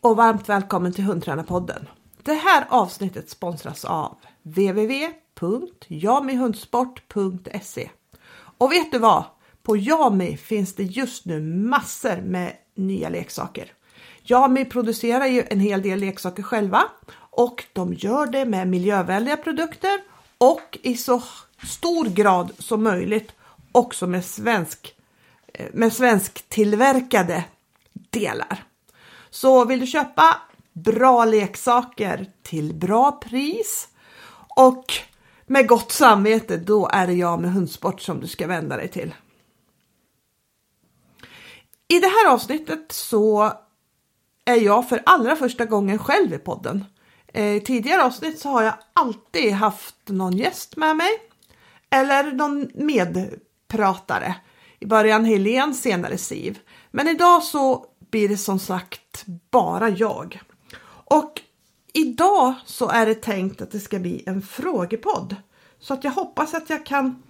Och varmt välkommen till Hundtränarpodden. Det här avsnittet sponsras av www.jamihundsport.se. Och vet du vad? På Jami finns det just nu massor med nya leksaker. Jami producerar ju en hel del leksaker själva och de gör det med miljövänliga produkter och i så stor grad som möjligt också med svensk eh, med svensktillverkade delar. Så vill du köpa bra leksaker till bra pris och med gott samvete, då är det jag med Hundsport som du ska vända dig till. I det här avsnittet så är jag för allra första gången själv i podden. Eh, I tidigare avsnitt så har jag alltid haft någon gäst med mig eller någon medpratare. I början Helen, senare Siv. Men idag så blir det som sagt bara jag. Och idag så är det tänkt att det ska bli en frågepodd. Så att jag hoppas att jag kan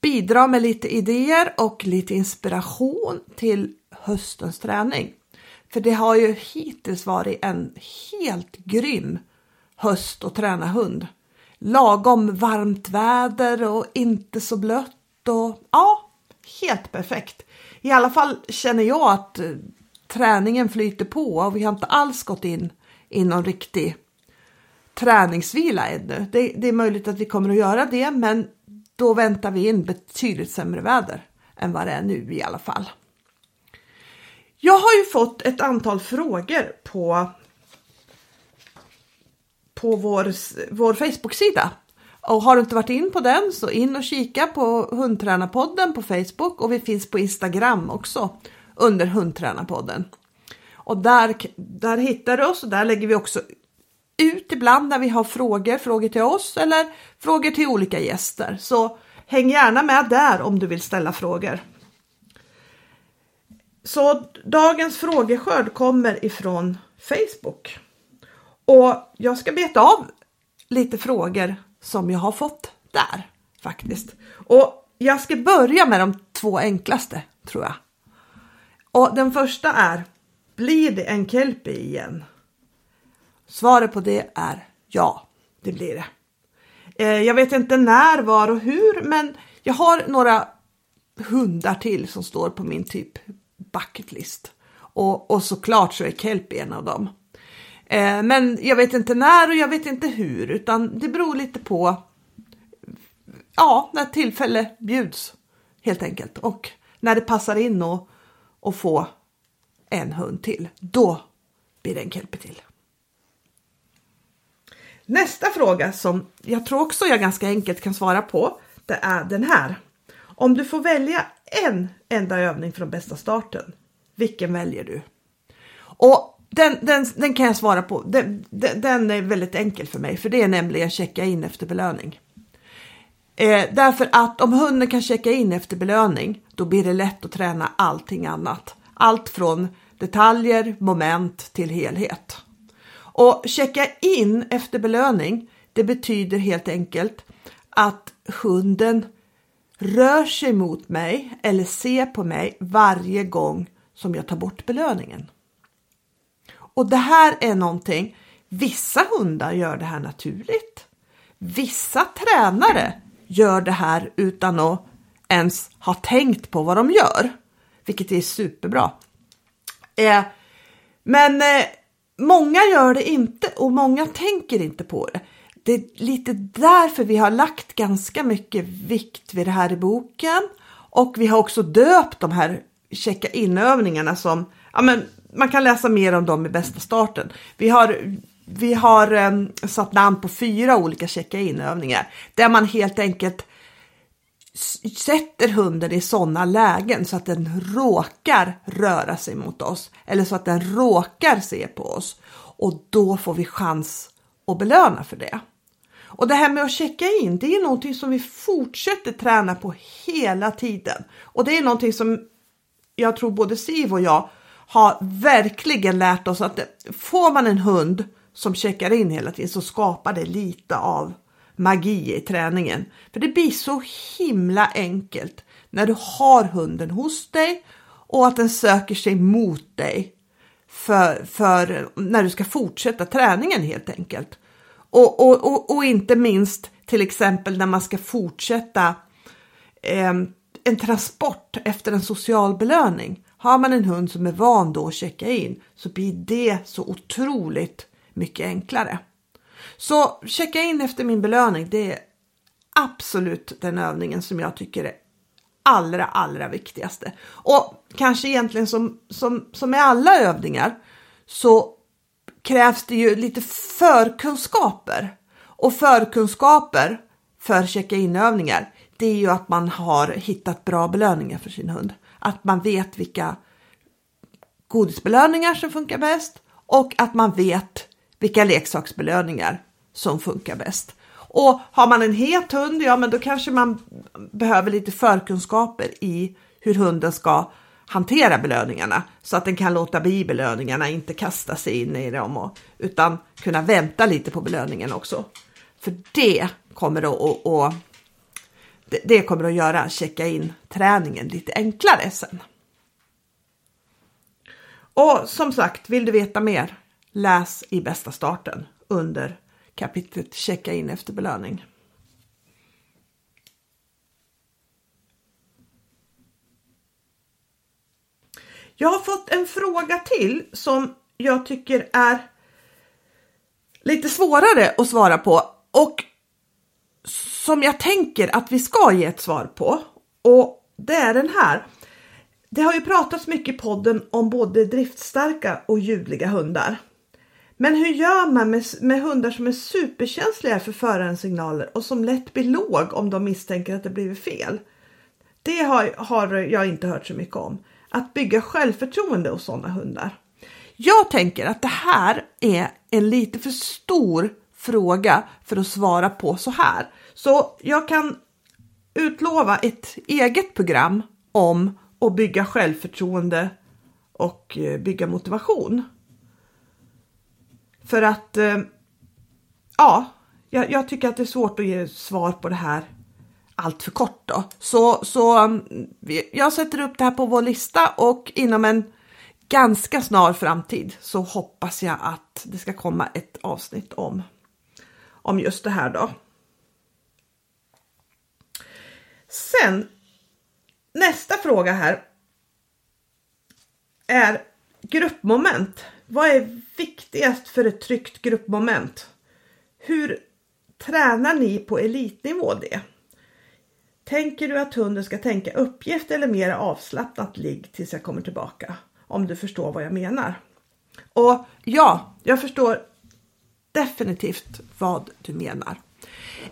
bidra med lite idéer och lite inspiration till höstens träning. För det har ju hittills varit en helt grym höst att träna hund. Lagom varmt väder och inte så blött och ja, helt perfekt. I alla fall känner jag att eh, träningen flyter på och vi har inte alls gått in i någon riktig träningsvila ännu. Det, det är möjligt att vi kommer att göra det, men då väntar vi in betydligt sämre väder än vad det är nu i alla fall. Jag har ju fått ett antal frågor på på vår, vår Facebook-sida. Och har du inte varit in på den så in och kika på Hundtränarpodden på Facebook och vi finns på Instagram också under Hundtränarpodden. Och där, där hittar du oss och där lägger vi också ut ibland när vi har frågor, frågor till oss eller frågor till olika gäster. Så häng gärna med där om du vill ställa frågor. Så dagens frågeskörd kommer ifrån Facebook. Och jag ska beta av lite frågor som jag har fått där faktiskt. Och jag ska börja med de två enklaste tror jag. Och den första är, blir det en kelpie igen? Svaret på det är ja, det blir det. Eh, jag vet inte när, var och hur, men jag har några hundar till som står på min typ bucketlist. Och, och såklart så är kelpie en av dem. Eh, men jag vet inte när och jag vet inte hur, utan det beror lite på ja, när tillfälle bjuds helt enkelt och när det passar in och, och få en hund till. Då blir det en kelpie till. Nästa fråga som jag tror också jag ganska enkelt kan svara på, det är den här. Om du får välja en enda övning från bästa starten, vilken väljer du? Och den, den, den kan jag svara på. Den, den, den, är väldigt enkel för mig, för det är nämligen checka in efter belöning. Eh, därför att om hunden kan checka in efter belöning, då blir det lätt att träna allting annat. Allt från detaljer, moment till helhet. Och checka in efter belöning, det betyder helt enkelt att hunden rör sig mot mig eller ser på mig varje gång som jag tar bort belöningen. Och det här är någonting, vissa hundar gör det här naturligt. Vissa tränare gör det här utan att ens ha tänkt på vad de gör, vilket är superbra. Eh, men eh, många gör det inte och många tänker inte på det. Det är lite därför vi har lagt ganska mycket vikt vid det här i boken och vi har också döpt de här checka in övningarna som ja, men man kan läsa mer om dem i bästa starten. Vi har, vi har um, satt namn på fyra olika checka-in övningar där man helt enkelt sätter hunden i sådana lägen så att den råkar röra sig mot oss eller så att den råkar se på oss och då får vi chans att belöna för det. Och det här med att checka in, det är någonting som vi fortsätter träna på hela tiden och det är någonting som jag tror både Siv och jag har verkligen lärt oss att får man en hund som checkar in hela tiden så skapar det lite av magi i träningen. För det blir så himla enkelt när du har hunden hos dig och att den söker sig mot dig. för, för när du ska fortsätta träningen helt enkelt. Och, och, och, och inte minst till exempel när man ska fortsätta eh, en transport efter en social belöning. Har man en hund som är van då att checka in så blir det så otroligt mycket enklare. Så checka in efter min belöning, det är absolut den övningen som jag tycker är allra, allra viktigaste. Och kanske egentligen som, som, som med alla övningar så krävs det ju lite förkunskaper. Och förkunskaper för checka-in-övningar, det är ju att man har hittat bra belöningar för sin hund. Att man vet vilka godisbelöningar som funkar bäst och att man vet vilka leksaksbelöningar som funkar bäst. Och har man en het hund, ja men då kanske man behöver lite förkunskaper i hur hunden ska hantera belöningarna så att den kan låta bli belöningarna, inte kasta sig in i dem och, utan kunna vänta lite på belöningen också. För det kommer att, och, och det, det kommer att göra checka in träningen lite enklare sen. Och som sagt, vill du veta mer? Läs i bästa starten under kapitlet checka in efter belöning. Jag har fått en fråga till som jag tycker är lite svårare att svara på och som jag tänker att vi ska ge ett svar på. Och det är den här. Det har ju pratats mycket i podden om både driftstarka och ljudliga hundar. Men hur gör man med, med hundar som är superkänsliga för förarens signaler och som lätt blir låg om de misstänker att det blivit fel? Det har, har jag inte hört så mycket om. Att bygga självförtroende hos sådana hundar. Jag tänker att det här är en lite för stor fråga för att svara på så här. Så jag kan utlova ett eget program om att bygga självförtroende och eh, bygga motivation. För att eh, ja, jag, jag, tycker att det är svårt att ge svar på det här allt för kort då. Så, så mm, jag sätter upp det här på vår lista och inom en ganska snar framtid så hoppas jag att det ska komma ett avsnitt om, om just det här då. Sen nästa fråga här är gruppmoment. Vad är viktigast för ett tryggt gruppmoment? Hur tränar ni på elitnivå det? Tänker du att hunden ska tänka uppgift eller mer avslappnat ligg tills jag kommer tillbaka? Om du förstår vad jag menar. Och ja, jag förstår definitivt vad du menar.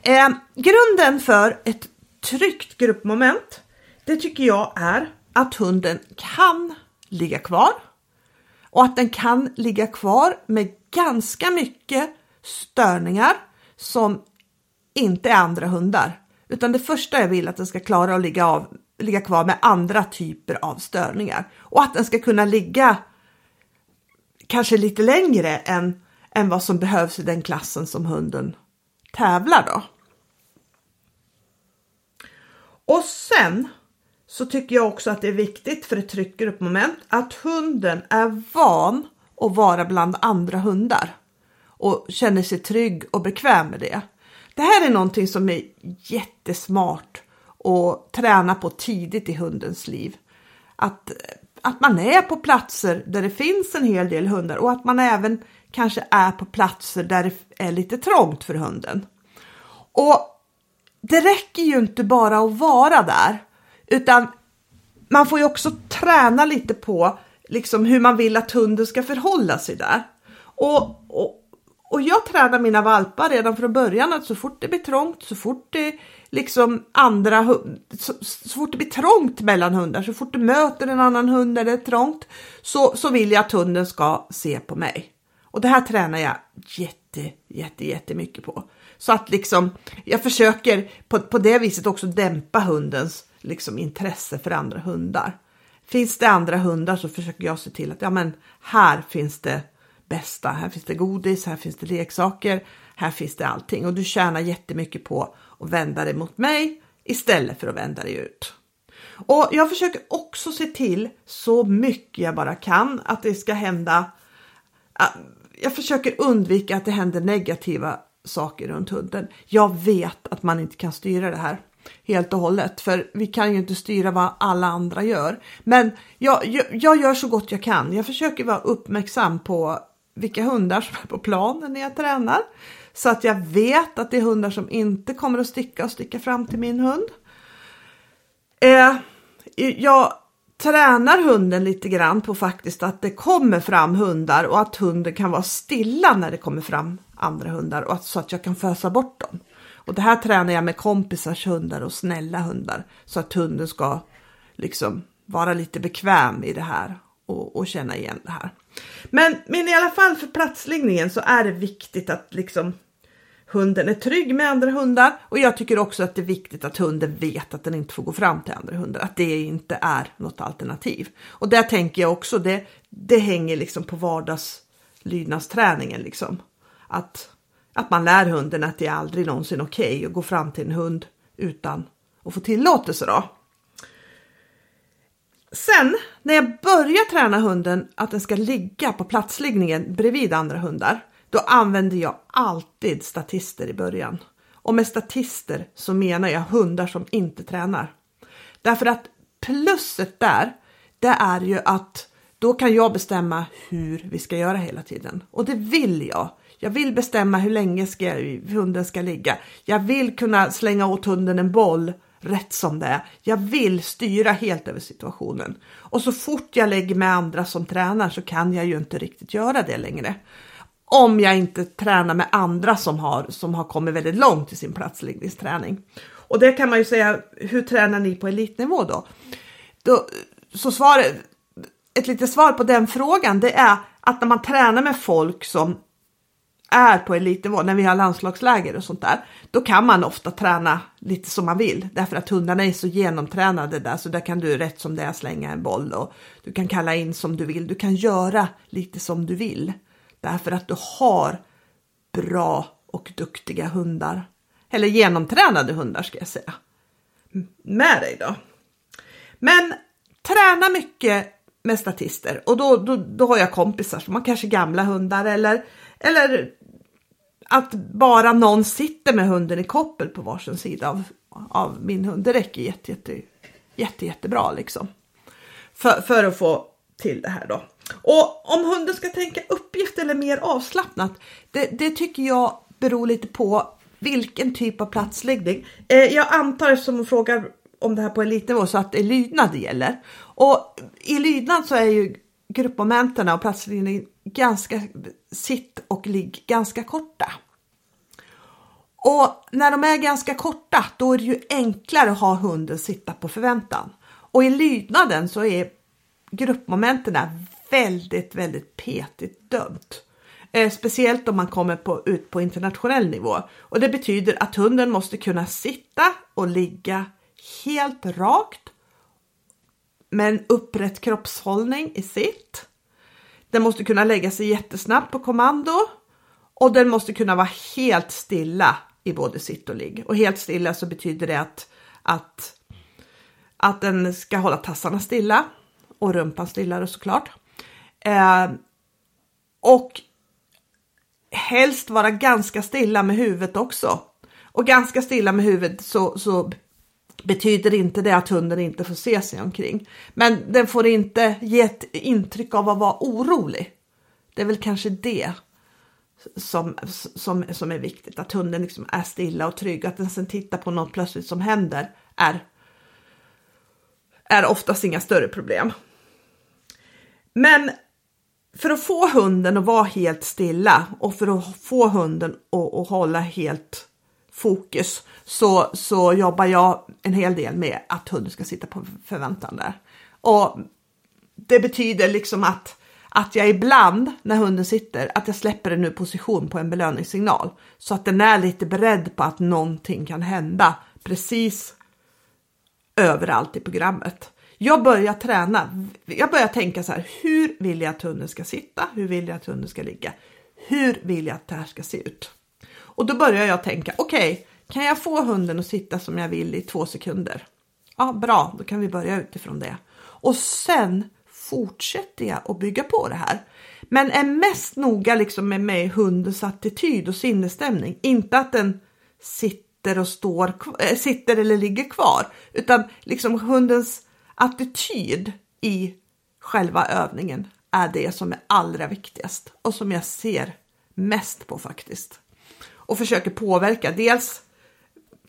Eh, grunden för ett tryggt gruppmoment, det tycker jag är att hunden kan ligga kvar och att den kan ligga kvar med ganska mycket störningar som inte är andra hundar. Utan det första jag vill att den ska klara att ligga, av, ligga kvar med andra typer av störningar och att den ska kunna ligga kanske lite längre än, än vad som behövs i den klassen som hunden tävlar då. Och sen så tycker jag också att det är viktigt för ett tryggt gruppmoment att hunden är van att vara bland andra hundar och känner sig trygg och bekväm med det. Det här är någonting som är jättesmart att träna på tidigt i hundens liv. Att, att man är på platser där det finns en hel del hundar och att man även kanske är på platser där det är lite trångt för hunden. Och det räcker ju inte bara att vara där utan man får ju också träna lite på liksom hur man vill att hunden ska förhålla sig där. Och, och, och jag tränar mina valpar redan från början att så fort det blir trångt, så fort det liksom andra, så, så fort det blir trångt mellan hundar, så fort du möter en annan hund där det är trångt, så, så vill jag att hunden ska se på mig. Och det här tränar jag jätte, jätte, jättemycket på. Så att liksom, jag försöker på, på det viset också dämpa hundens liksom intresse för andra hundar. Finns det andra hundar så försöker jag se till att ja, men här finns det bästa. Här finns det godis, här finns det leksaker, här finns det allting och du tjänar jättemycket på att vända dig mot mig istället för att vända dig ut. Och jag försöker också se till så mycket jag bara kan att det ska hända. Jag försöker undvika att det händer negativa saker runt hunden. Jag vet att man inte kan styra det här helt och hållet, för vi kan ju inte styra vad alla andra gör. Men jag, jag, jag gör så gott jag kan. Jag försöker vara uppmärksam på vilka hundar som är på planen när jag tränar så att jag vet att det är hundar som inte kommer att sticka och sticka fram till min hund. Eh, jag tränar hunden lite grann på faktiskt att det kommer fram hundar och att hunden kan vara stilla när det kommer fram andra hundar och att, så att jag kan fösa bort dem. Och det här tränar jag med kompisars hundar och snälla hundar så att hunden ska liksom vara lite bekväm i det här och, och känna igen det här. Men, men i alla fall för platsliggningen så är det viktigt att liksom hunden är trygg med andra hundar och jag tycker också att det är viktigt att hunden vet att den inte får gå fram till andra hundar, att det inte är något alternativ. Och där tänker jag också, det, det hänger liksom på vardagslydnadsträningen liksom. Att, att man lär hunden att det är aldrig någonsin okej okay att gå fram till en hund utan att få tillåtelse då. Sen när jag börjar träna hunden att den ska ligga på platsliggningen bredvid andra hundar, då använder jag alltid statister i början. Och med statister så menar jag hundar som inte tränar. Därför att plusset där, det är ju att då kan jag bestämma hur vi ska göra hela tiden. Och det vill jag. Jag vill bestämma hur länge ska, hunden ska ligga. Jag vill kunna slänga åt hunden en boll rätt som det är. Jag vill styra helt över situationen. Och så fort jag lägger med andra som tränar så kan jag ju inte riktigt göra det längre. Om jag inte tränar med andra som har, som har kommit väldigt långt i sin platsliggningsträning. Och det kan man ju säga, hur tränar ni på elitnivå då? då så svaret, ett litet svar på den frågan det är att när man tränar med folk som är på elitnivå, när vi har landslagsläger och sånt där, då kan man ofta träna lite som man vill. Därför att hundarna är så genomtränade där så där kan du rätt som det är slänga en boll och du kan kalla in som du vill. Du kan göra lite som du vill. Därför att du har bra och duktiga hundar. Eller genomtränade hundar ska jag säga. Med dig då. Men träna mycket med statister. Och då, då, då har jag kompisar som har kanske gamla hundar eller, eller att bara någon sitter med hunden i koppel på varsin sida av, av min hund, det räcker jätte, jätte, jätte, jättebra liksom. För, för att få till det här då. Och om hunden ska tänka uppgift eller mer avslappnat, det, det tycker jag beror lite på vilken typ av platsläggning. Eh, jag antar eftersom hon frågar om det här på elitnivå så att det är lydnad det gäller. Och i lydnad så är ju gruppmomenten och platsläggning ganska sitt och ligg ganska korta. Och när de är ganska korta, då är det ju enklare att ha hunden sitta på förväntan. Och i lydnaden så är gruppmomenten väldigt, väldigt petigt dömt. Eh, speciellt om man kommer på, ut på internationell nivå. Och det betyder att hunden måste kunna sitta och ligga helt rakt med en upprätt kroppshållning i sitt. Den måste kunna lägga sig jättesnabbt på kommando och den måste kunna vara helt stilla i både sitt och ligg. Och helt stilla så betyder det att, att, att den ska hålla tassarna stilla och rumpan stilla såklart. Eh, och helst vara ganska stilla med huvudet också. Och ganska stilla med huvudet så, så betyder inte det att hunden inte får se sig omkring. Men den får inte ge ett intryck av att vara orolig. Det är väl kanske det som, som, som är viktigt, att hunden liksom är stilla och trygg. Att den sen tittar på något plötsligt som händer är, är oftast inga större problem. Men för att få hunden att vara helt stilla och för att få hunden att, att hålla helt fokus så, så jobbar jag en hel del med att hunden ska sitta på förväntan där. Och det betyder liksom att, att jag ibland när hunden sitter, att jag släpper den ur position på en belöningssignal så att den är lite beredd på att någonting kan hända precis överallt i programmet. Jag börjar träna. Jag börjar tänka så här. Hur vill jag att hunden ska sitta? Hur vill jag att hunden ska ligga? Hur vill jag att det här ska se ut? Och då börjar jag tänka. Okej, okay, kan jag få hunden att sitta som jag vill i två sekunder? Ja, bra, då kan vi börja utifrån det. Och sen fortsätter jag att bygga på det här. Men är mest noga liksom med mig hundens attityd och sinnesstämning. Inte att den sitter och står, äh, sitter eller ligger kvar, utan liksom hundens attityd i själva övningen är det som är allra viktigast och som jag ser mest på faktiskt. Och försöker påverka dels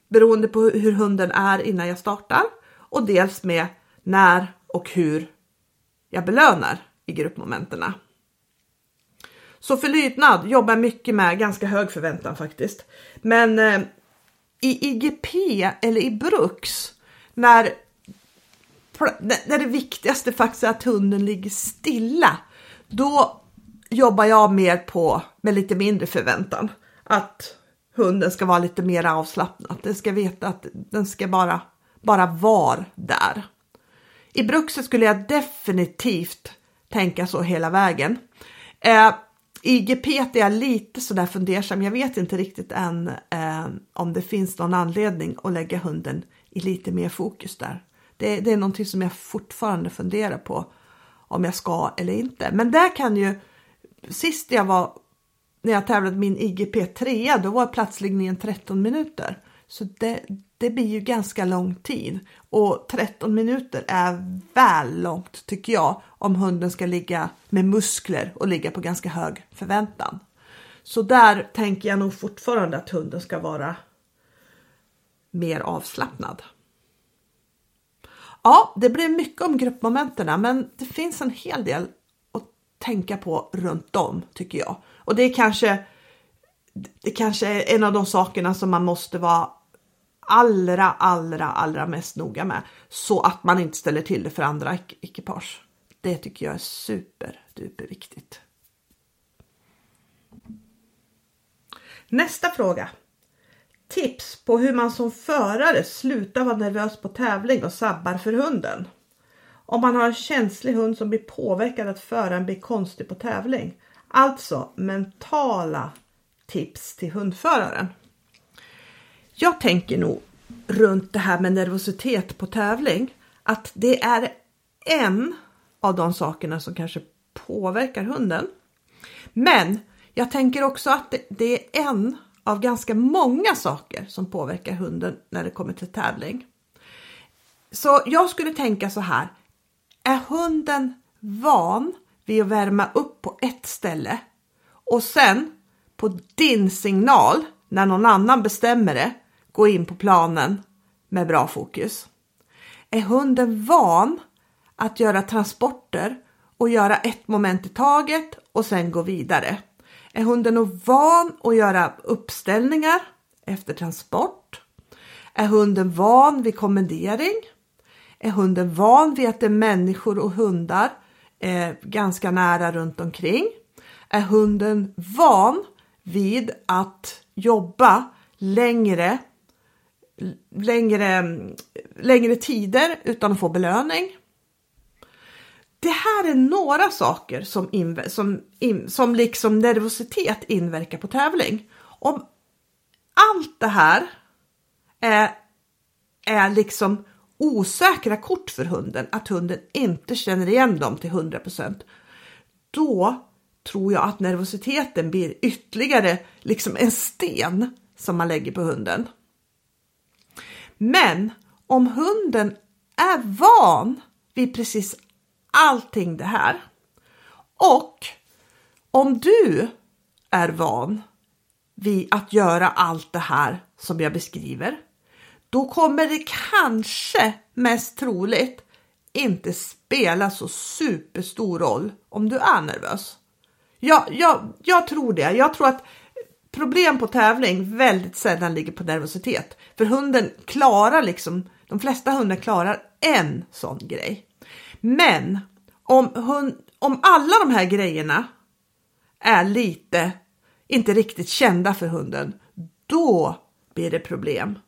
beroende på hur hunden är innan jag startar och dels med när och hur jag belönar i gruppmomenterna. Så för lydnad jobbar mycket med ganska hög förväntan faktiskt. Men eh, i IGP eller i Bruks när, när det viktigaste faktiskt är att hunden ligger stilla, då jobbar jag mer på med lite mindre förväntan. Att hunden ska vara lite mer avslappnad. Den ska veta att den ska bara, bara vara där. I Bruxet skulle jag definitivt tänka så hela vägen. Eh, I GPT är jag lite sådär fundersam. Jag vet inte riktigt än eh, om det finns någon anledning att lägga hunden i lite mer fokus där. Det, det är någonting som jag fortfarande funderar på om jag ska eller inte. Men där kan ju, sist jag var, när jag tävlade min IGP 3, då var platsliggningen 13 minuter. Så det, det blir ju ganska lång tid och 13 minuter är väl långt tycker jag om hunden ska ligga med muskler och ligga på ganska hög förväntan. Så där tänker jag nog fortfarande att hunden ska vara mer avslappnad. Ja, det blev mycket om gruppmomenten, men det finns en hel del att tänka på runt om tycker jag. Och det är kanske, det kanske är en av de sakerna som man måste vara allra, allra, allra mest noga med så att man inte ställer till det för andra ekipage. Det tycker jag är super duper viktigt. Nästa fråga. Tips på hur man som förare slutar vara nervös på tävling och sabbar för hunden. Om man har en känslig hund som blir påverkad att föraren blir konstig på tävling. Alltså mentala tips till hundföraren. Jag tänker nog runt det här med nervositet på tävling att det är en av de sakerna som kanske påverkar hunden. Men jag tänker också att det är en av ganska många saker som påverkar hunden när det kommer till tävling. Så jag skulle tänka så här. Är hunden van vid att värma upp på ett ställe och sen på din signal när någon annan bestämmer det gå in på planen med bra fokus. Är hunden van att göra transporter och göra ett moment i taget och sen gå vidare? Är hunden van att göra uppställningar efter transport? Är hunden van vid kommendering? Är hunden van vid att det är människor och hundar eh, ganska nära runt omkring? Är hunden van vid att jobba längre längre, längre tider utan att få belöning. Det här är några saker som, inver som, in som liksom nervositet inverkar på tävling. Om allt det här är, är liksom osäkra kort för hunden, att hunden inte känner igen dem till 100% då tror jag att nervositeten blir ytterligare liksom en sten som man lägger på hunden. Men om hunden är van vid precis allting det här och om du är van vid att göra allt det här som jag beskriver, då kommer det kanske mest troligt inte spela så superstor roll om du är nervös. Ja, jag, jag tror det. Jag tror att problem på tävling väldigt sällan ligger på nervositet. För hunden klarar liksom, de flesta hundar klarar en sån grej. Men om, hund, om alla de här grejerna är lite, inte riktigt kända för hunden, då blir det problem,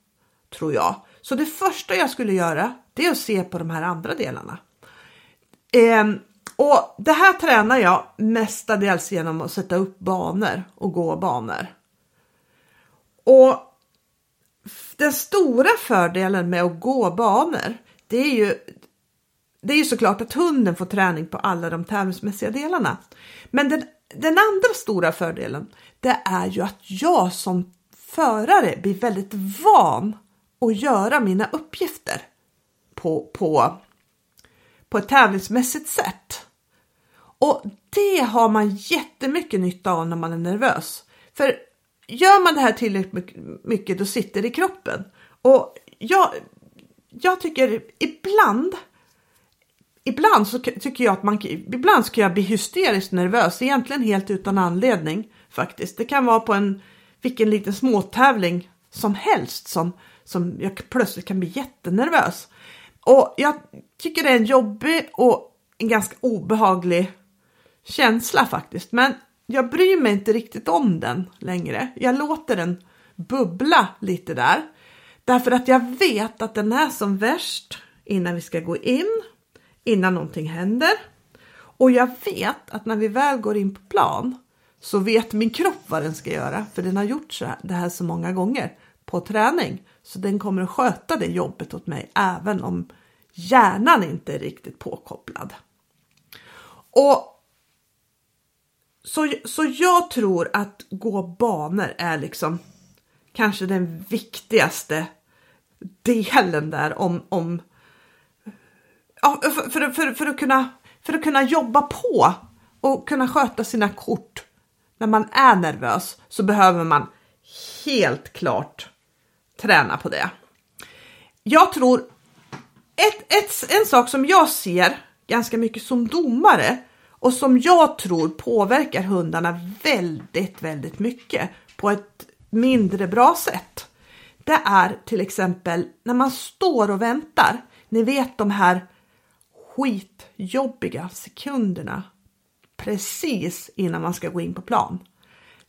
tror jag. Så det första jag skulle göra, det är att se på de här andra delarna. Eh, och det här tränar jag mestadels genom att sätta upp banor och gå banor. Och den stora fördelen med att gå banor, det är ju det är ju såklart att hunden får träning på alla de tävlingsmässiga delarna. Men den, den andra stora fördelen, det är ju att jag som förare blir väldigt van att göra mina uppgifter på, på, på ett tävlingsmässigt sätt. Och det har man jättemycket nytta av när man är nervös. För gör man det här tillräckligt mycket då sitter det i kroppen. Och jag, jag tycker ibland Ibland så tycker jag att man, ibland ska jag bli hysteriskt nervös, egentligen helt utan anledning faktiskt. Det kan vara på en, vilken liten småtävling som helst som, som jag plötsligt kan bli jättenervös. Och jag tycker det är en jobbig och en ganska obehaglig känsla faktiskt. Men jag bryr mig inte riktigt om den längre. Jag låter den bubbla lite där. Därför att jag vet att den är som värst innan vi ska gå in, innan någonting händer. Och jag vet att när vi väl går in på plan så vet min kropp vad den ska göra, för den har gjort så här, det här så många gånger på träning. Så den kommer att sköta det jobbet åt mig även om hjärnan inte är riktigt påkopplad. Och så, så jag tror att gå banor är liksom kanske den viktigaste delen där om, om ja, för, för, för, för, att kunna, för att kunna jobba på och kunna sköta sina kort när man är nervös så behöver man helt klart träna på det. Jag tror ett, ett, en sak som jag ser ganska mycket som domare och som jag tror påverkar hundarna väldigt, väldigt mycket på ett mindre bra sätt. Det är till exempel när man står och väntar. Ni vet de här skitjobbiga sekunderna precis innan man ska gå in på plan.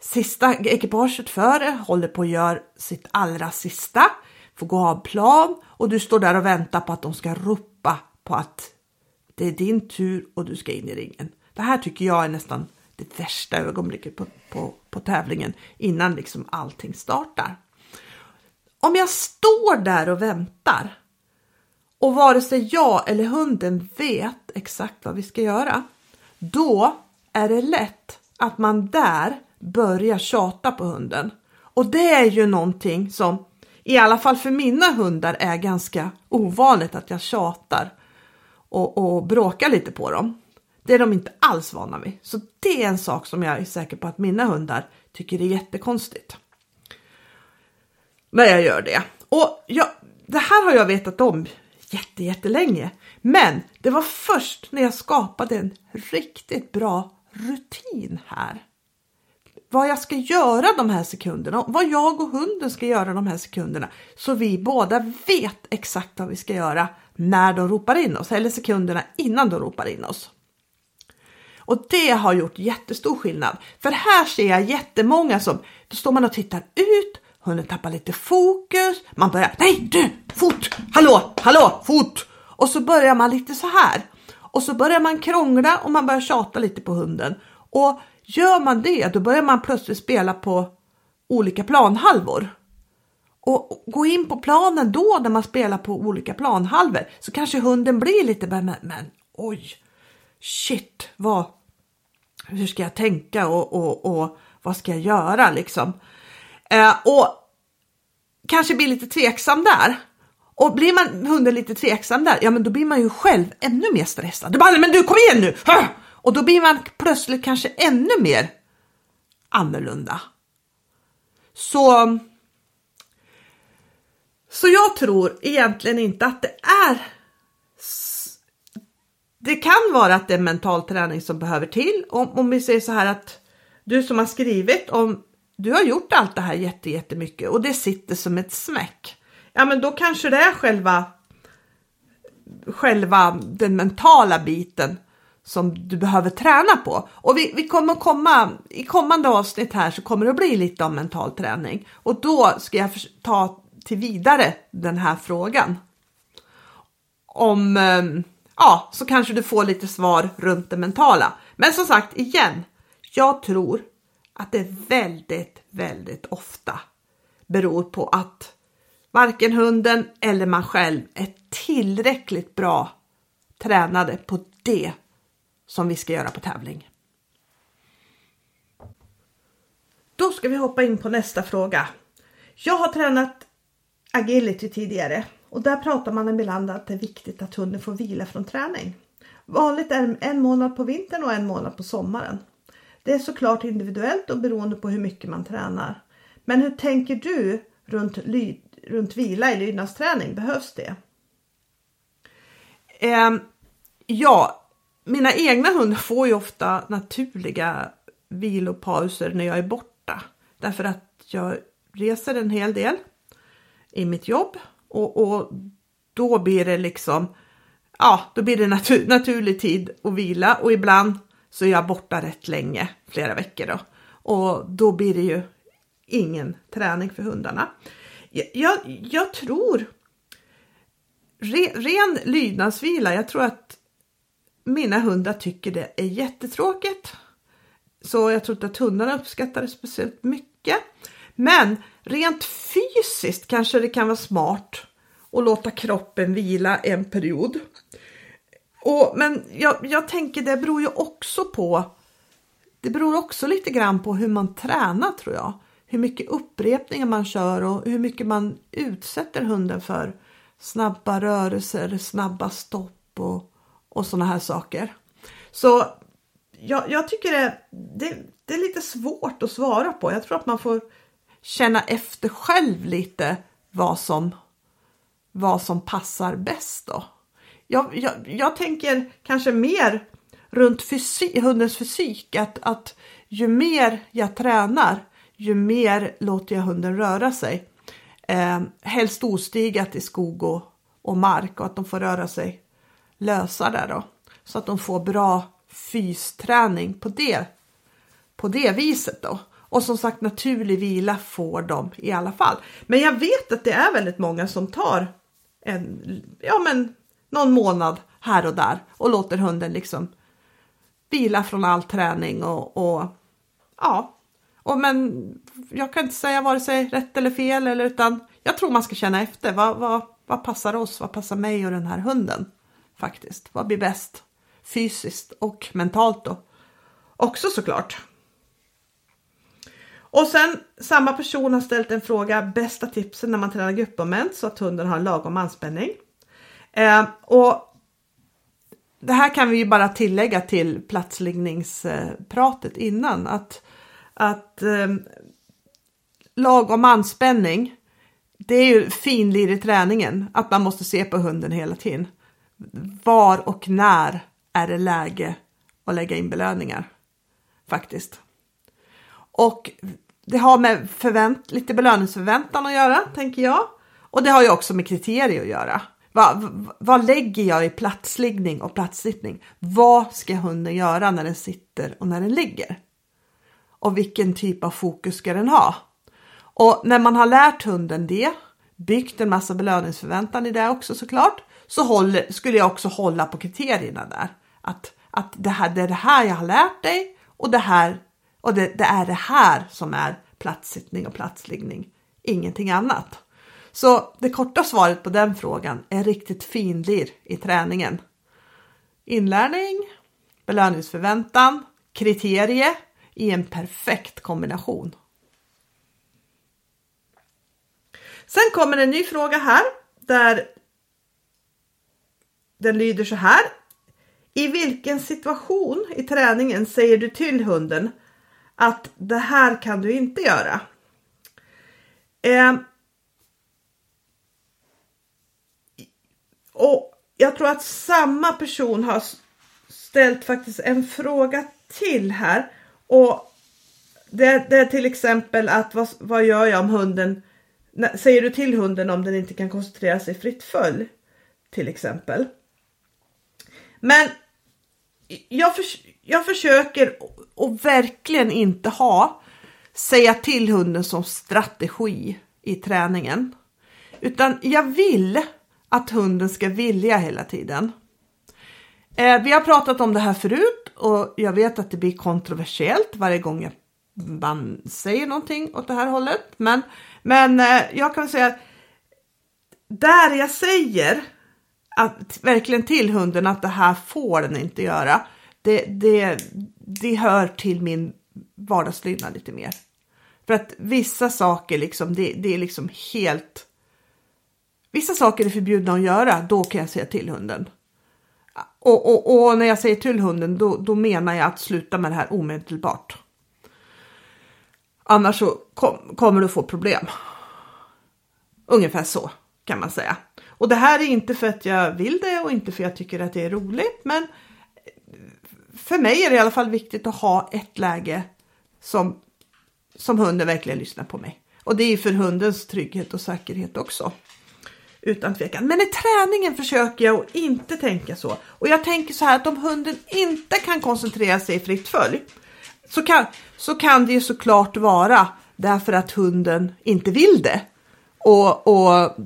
Sista ekipaget före håller på att göra sitt allra sista, får gå av plan och du står där och väntar på att de ska ropa på att det är din tur och du ska in i ringen. Det här tycker jag är nästan det värsta ögonblicket på, på, på tävlingen innan liksom allting startar. Om jag står där och väntar och vare sig jag eller hunden vet exakt vad vi ska göra, då är det lätt att man där börjar tjata på hunden. Och det är ju någonting som i alla fall för mina hundar är ganska ovanligt att jag tjatar och, och bråkar lite på dem. Det är de inte alls vana vid. Så det är en sak som jag är säker på att mina hundar tycker är jättekonstigt. När jag gör det. Och jag, det här har jag vetat om jätte, jättelänge. Men det var först när jag skapade en riktigt bra rutin här. Vad jag ska göra de här sekunderna, vad jag och hunden ska göra de här sekunderna. Så vi båda vet exakt vad vi ska göra när de ropar in oss, eller sekunderna innan de ropar in oss. Och det har gjort jättestor skillnad. För här ser jag jättemånga som, då står man och tittar ut, hunden tappar lite fokus, man börjar, nej du, fot, hallå, hallå, fot! Och så börjar man lite så här. Och så börjar man krångla och man börjar tjata lite på hunden. Och gör man det, då börjar man plötsligt spela på olika planhalvor. Och gå in på planen då när man spelar på olika planhalvor så kanske hunden blir lite, men, men oj, shit, vad, hur ska jag tänka och, och, och vad ska jag göra liksom? Eh, och kanske blir lite tveksam där. Och blir man hunden lite tveksam där, ja men då blir man ju själv ännu mer stressad. Du bara, men du kom igen nu! Och då blir man plötsligt kanske ännu mer annorlunda. Så, så jag tror egentligen inte att det är det kan vara att det är mental träning som behöver till. Om, om vi säger så här att du som har skrivit om du har gjort allt det här jätte, jättemycket och det sitter som ett smäck. Ja, men då kanske det är själva själva den mentala biten som du behöver träna på. Och vi, vi kommer komma i kommande avsnitt här så kommer det att bli lite om mental träning och då ska jag ta till vidare den här frågan. Om ehm, ja, så kanske du får lite svar runt det mentala. Men som sagt igen, jag tror att det väldigt, väldigt ofta beror på att varken hunden eller man själv är tillräckligt bra tränade på det som vi ska göra på tävling. Då ska vi hoppa in på nästa fråga. Jag har tränat agility tidigare och där pratar man ibland att det är viktigt att hunden får vila från träning. Vanligt är en månad på vintern och en månad på sommaren. Det är såklart individuellt och beroende på hur mycket man tränar. Men hur tänker du runt, runt vila i lydnadsträning? Behövs det? Eh, ja, mina egna hundar får ju ofta naturliga vilopauser när jag är borta. Därför att jag reser en hel del i mitt jobb och, och då blir det liksom ja, då blir det natur, naturlig tid att vila och ibland så är jag borta rätt länge, flera veckor då. Och då blir det ju ingen träning för hundarna. Jag, jag, jag tror re, ren lydnadsvila, jag tror att mina hundar tycker det är jättetråkigt. Så jag tror inte att hundarna uppskattar det speciellt mycket. Men rent fysiskt kanske det kan vara smart att låta kroppen vila en period. Och, men jag, jag tänker det beror ju också på det beror också lite grann på hur man tränar tror jag. Hur mycket upprepningar man kör och hur mycket man utsätter hunden för snabba rörelser, snabba stopp och, och sådana här saker. Så jag, jag tycker det, det, det, är lite svårt att svara på. Jag tror att man får känna efter själv lite vad som, vad som passar bäst då. Jag, jag, jag tänker kanske mer runt fysik, hundens fysik att, att ju mer jag tränar ju mer låter jag hunden röra sig. Eh, helst ostigat i skog och, och mark och att de får röra sig lösa där då. Så att de får bra fysträning på det, på det viset då. Och som sagt naturlig vila får de i alla fall. Men jag vet att det är väldigt många som tar en, ja men någon månad här och där och låter hunden liksom vila från all träning och, och ja. Och men jag kan inte säga vare sig rätt eller fel eller utan jag tror man ska känna efter. Vad, vad, vad passar oss? Vad passar mig och den här hunden? Faktiskt. Vad blir bäst? Fysiskt och mentalt då. Också såklart. Och sen samma person har ställt en fråga bästa tipsen när man tränar gruppmoment så att hunden har lagom anspänning. Eh, och det här kan vi ju bara tillägga till platsliggningspratet innan att, att eh, lagom anspänning det är ju finlir i träningen att man måste se på hunden hela tiden. Var och när är det läge att lägga in belöningar faktiskt. Och det har med förvänt, lite belöningsförväntan att göra tänker jag. Och det har ju också med kriterier att göra. Vad, vad lägger jag i platsliggning och platssittning? Vad ska hunden göra när den sitter och när den ligger? Och vilken typ av fokus ska den ha? Och när man har lärt hunden det, byggt en massa belöningsförväntan i det också såklart, så håller, skulle jag också hålla på kriterierna där. Att, att det, här, det är det här jag har lärt dig och det här och det, det är det här som är platssittning och platsliggning, ingenting annat. Så det korta svaret på den frågan är riktigt finlir i träningen. Inlärning, belöningsförväntan, kriterie i en perfekt kombination. Sen kommer en ny fråga här där den lyder så här. I vilken situation i träningen säger du till hunden att det här kan du inte göra? Eh, Och jag tror att samma person har ställt faktiskt en fråga till här. Och det, det är till exempel att vad, vad gör jag om hunden Säger du till hunden om den inte kan koncentrera sig fritt följ? Till exempel. Men jag, för, jag försöker och verkligen inte ha säga till hunden som strategi i träningen. Utan jag vill att hunden ska vilja hela tiden. Eh, vi har pratat om det här förut och jag vet att det blir kontroversiellt varje gång man säger någonting åt det här hållet. Men, men eh, jag kan säga där jag säger att verkligen till hunden att det här får den inte göra. Det, det, det hör till min vardagslydnad lite mer. För att vissa saker liksom, det, det är liksom helt... Vissa saker är förbjudna att göra, då kan jag säga till hunden. Och, och, och när jag säger till hunden, då, då menar jag att sluta med det här omedelbart. Annars så kom, kommer du få problem. Ungefär så kan man säga. Och det här är inte för att jag vill det och inte för att jag tycker att det är roligt, men för mig är det i alla fall viktigt att ha ett läge som, som hunden verkligen lyssnar på mig. Och det är för hundens trygghet och säkerhet också. Utan tvekan. Men i träningen försöker jag att inte tänka så. Och jag tänker så här att om hunden inte kan koncentrera sig i fritt följ så kan, så kan det ju såklart vara därför att hunden inte vill det. Och, och,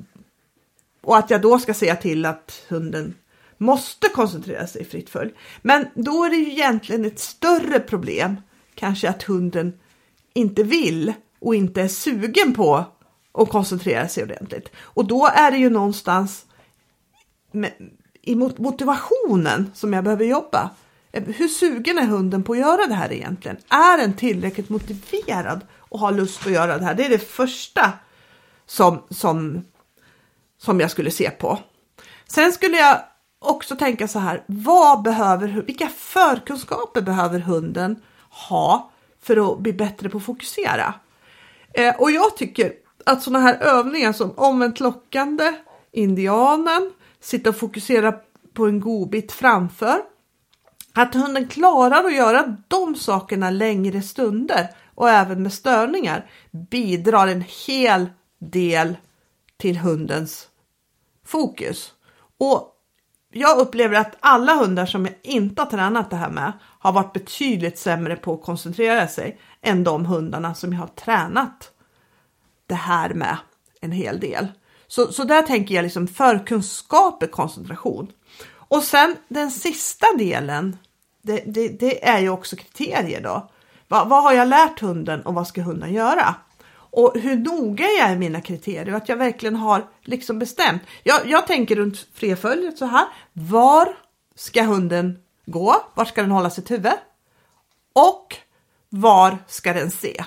och att jag då ska säga till att hunden måste koncentrera sig i fritt följ. Men då är det ju egentligen ett större problem, kanske att hunden inte vill och inte är sugen på att koncentrera sig ordentligt. Och då är det ju någonstans med, i motivationen som jag behöver jobba. Hur sugen är hunden på att göra det här egentligen? Är den tillräckligt motiverad och har lust att göra det här? Det är det första som, som, som jag skulle se på. Sen skulle jag också tänka så här, vad behöver, vilka förkunskaper behöver hunden ha för att bli bättre på att fokusera? Eh, och jag tycker att sådana här övningar som omvänt lockande, indianen, sitta och fokusera på en godbit framför, att hunden klarar att göra de sakerna längre stunder och även med störningar bidrar en hel del till hundens fokus. Och jag upplever att alla hundar som jag inte har tränat det här med har varit betydligt sämre på att koncentrera sig än de hundarna som jag har tränat det här med en hel del. Så, så där tänker jag liksom förkunskap är koncentration. Och sen den sista delen, det, det, det är ju också kriterier då. Va, vad har jag lärt hunden och vad ska hunden göra? Och hur noga jag är i mina kriterier och att jag verkligen har liksom bestämt. Jag, jag tänker runt freföljet så här. Var ska hunden gå? Var ska den hålla sitt huvud? Och var ska den se?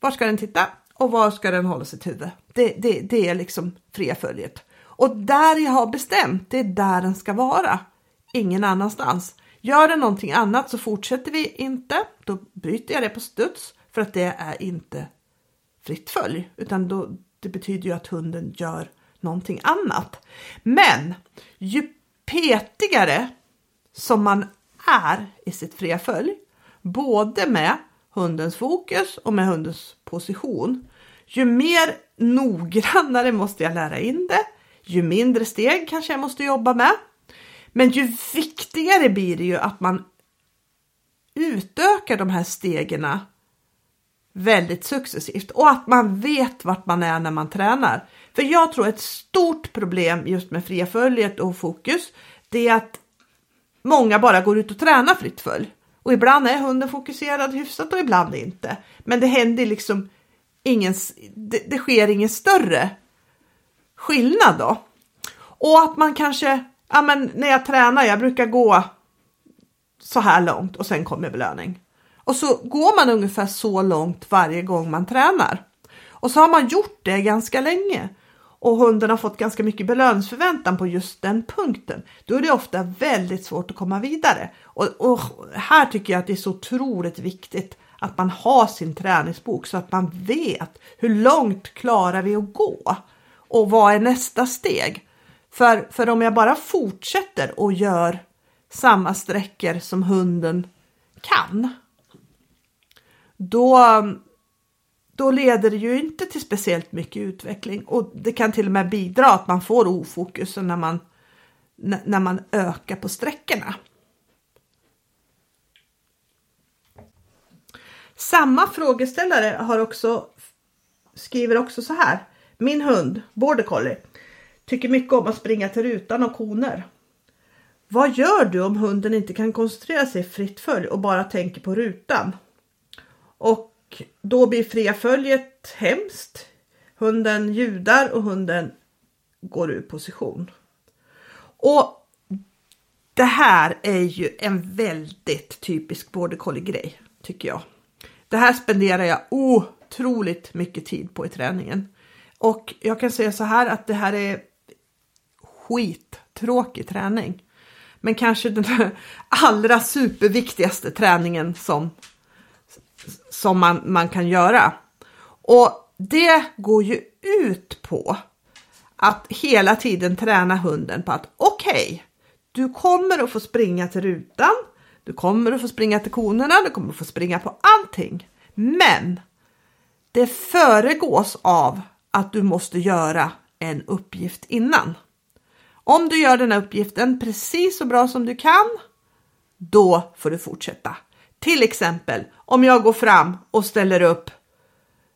Var ska den titta? Och var ska den hålla sitt huvud? Det, det, det är liksom freföljet. Och där jag har bestämt, det är där den ska vara. Ingen annanstans. Gör den någonting annat så fortsätter vi inte. Då bryter jag det på studs för att det är inte fritt följ, utan då, det betyder ju att hunden gör någonting annat. Men ju petigare som man är i sitt fria följ, både med hundens fokus och med hundens position, ju mer noggrannare måste jag lära in det, ju mindre steg kanske jag måste jobba med. Men ju viktigare blir det ju att man utökar de här stegen väldigt successivt och att man vet vart man är när man tränar. För jag tror ett stort problem just med fria följet och fokus, det är att många bara går ut och tränar fritt följ. Och ibland är hunden fokuserad hyfsat och ibland inte. Men det händer liksom ingen, det, det sker ingen större skillnad då. Och att man kanske, ja men när jag tränar, jag brukar gå så här långt och sen kommer belöning. Och så går man ungefär så långt varje gång man tränar. Och så har man gjort det ganska länge och hunden har fått ganska mycket belöningsförväntan på just den punkten. Då är det ofta väldigt svårt att komma vidare. Och, och här tycker jag att det är så otroligt viktigt att man har sin träningsbok så att man vet hur långt klarar vi att gå och vad är nästa steg? För, för om jag bara fortsätter och gör samma sträckor som hunden kan då, då leder det ju inte till speciellt mycket utveckling och det kan till och med bidra att man får ofokus när man, när man ökar på sträckorna. Samma frågeställare har också, skriver också så här. Min hund, border collie, tycker mycket om att springa till rutan och koner. Vad gör du om hunden inte kan koncentrera sig fritt följ och bara tänker på rutan? Och då blir fria följet hemskt. Hunden ljudar och hunden går ur position. Och det här är ju en väldigt typisk border collie grej tycker jag. Det här spenderar jag otroligt mycket tid på i träningen. Och jag kan säga så här att det här är skittråkig träning. Men kanske den allra superviktigaste träningen som, som man, man kan göra. Och det går ju ut på att hela tiden träna hunden på att okej, okay, du kommer att få springa till rutan, du kommer att få springa till konerna, du kommer att få springa på allting. Men det föregås av att du måste göra en uppgift innan. Om du gör den här uppgiften precis så bra som du kan, då får du fortsätta. Till exempel om jag går fram och ställer upp,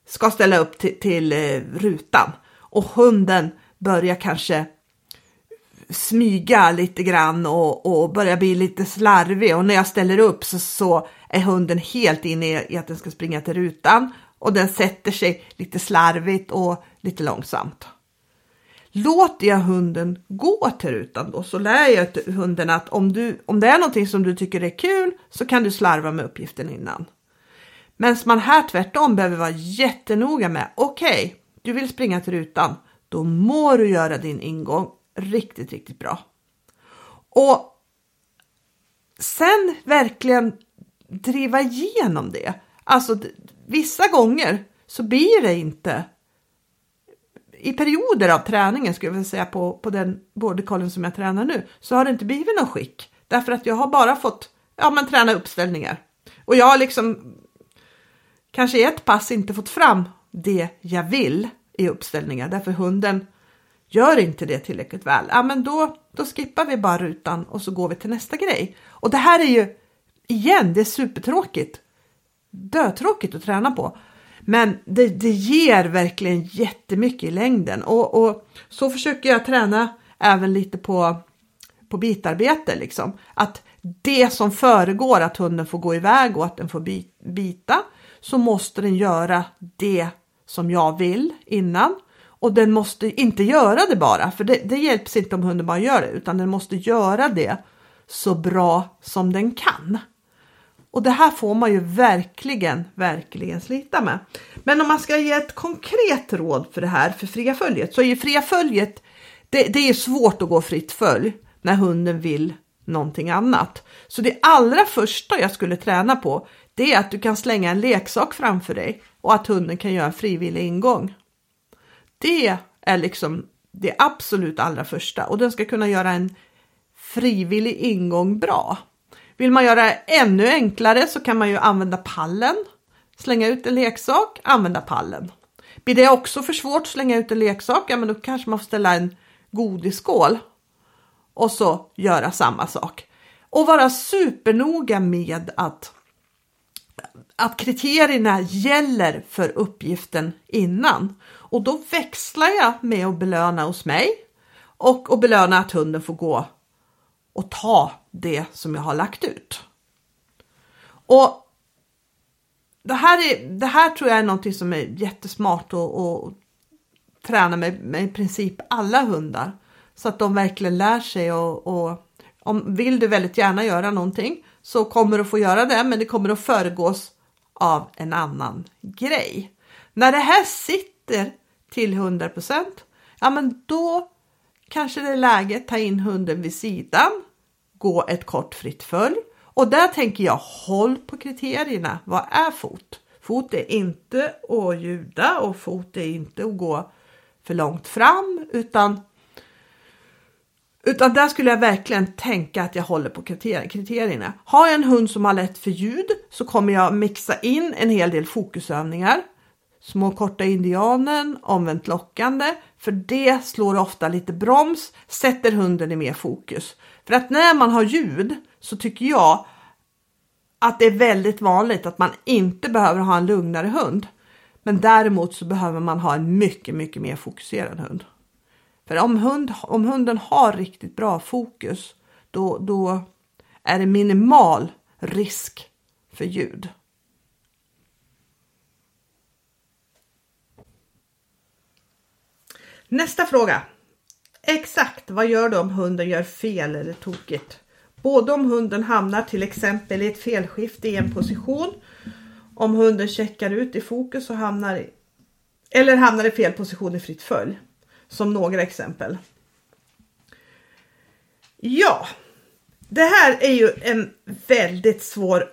ska ställa upp till, till eh, rutan och hunden börjar kanske smyga lite grann och, och börjar bli lite slarvig och när jag ställer upp så, så är hunden helt inne i att den ska springa till rutan och den sätter sig lite slarvigt och lite långsamt. Låter jag hunden gå till rutan då så lär jag hunden att om, du, om det är någonting som du tycker är kul så kan du slarva med uppgiften innan. Men man här tvärtom behöver vara jättenoga med okej, okay, du vill springa till rutan, då må du göra din ingång riktigt, riktigt bra. Och sen verkligen driva igenom det. Alltså vissa gånger så blir det inte i perioder av träningen skulle jag vilja säga på, på den bordercollen som jag tränar nu så har det inte blivit någon skick därför att jag har bara fått ja, men träna uppställningar och jag har liksom kanske i ett pass inte fått fram det jag vill i uppställningar därför hunden gör inte det tillräckligt väl. Ja, men då, då skippar vi bara rutan och så går vi till nästa grej. Och det här är ju igen, det är supertråkigt. Dötråkigt att träna på. Men det, det ger verkligen jättemycket i längden och, och så försöker jag träna även lite på, på bitarbete liksom. Att det som föregår att hunden får gå iväg och att den får bita så måste den göra det som jag vill innan. Och den måste inte göra det bara, för det, det hjälps inte om hunden bara gör det, utan den måste göra det så bra som den kan. Och det här får man ju verkligen, verkligen slita med. Men om man ska ge ett konkret råd för det här, för fria följet, så är ju fria följet, det, det är svårt att gå fritt följ när hunden vill någonting annat. Så det allra första jag skulle träna på, det är att du kan slänga en leksak framför dig och att hunden kan göra en frivillig ingång. Det är liksom det absolut allra första och den ska kunna göra en frivillig ingång bra. Vill man göra det ännu enklare så kan man ju använda pallen. Slänga ut en leksak, använda pallen. Blir det också för svårt att slänga ut en leksak, ja men då kanske man får ställa en godisskål och så göra samma sak. Och vara supernoga med att, att kriterierna gäller för uppgiften innan. Och då växlar jag med att belöna hos mig och att belöna att hunden får gå och ta det som jag har lagt ut. Och det här, är, det här tror jag är någonting som är jättesmart och, och träna med, med i princip alla hundar så att de verkligen lär sig och, och om vill du väldigt gärna göra någonting så kommer du få göra det, men det kommer att föregås av en annan grej. När det här sitter till 100 ja men då kanske det är läge att ta in hunden vid sidan, gå ett kort fritt följ och där tänker jag håll på kriterierna. Vad är fot? Fot är inte att ljuda och fot är inte att gå för långt fram utan utan där skulle jag verkligen tänka att jag håller på kriterierna. Har jag en hund som har lätt för ljud så kommer jag mixa in en hel del fokusövningar små korta indianen, omvänt lockande, för det slår ofta lite broms, sätter hunden i mer fokus. För att när man har ljud så tycker jag att det är väldigt vanligt att man inte behöver ha en lugnare hund. Men däremot så behöver man ha en mycket, mycket mer fokuserad hund. För om, hund, om hunden har riktigt bra fokus, då, då är det minimal risk för ljud. Nästa fråga. Exakt vad gör du om hunden gör fel eller tokigt? Både om hunden hamnar till exempel i ett felskifte i en position, om hunden checkar ut i fokus och hamnar i, eller hamnar i fel position i fritt följ. Som några exempel. Ja, det här är ju en väldigt svår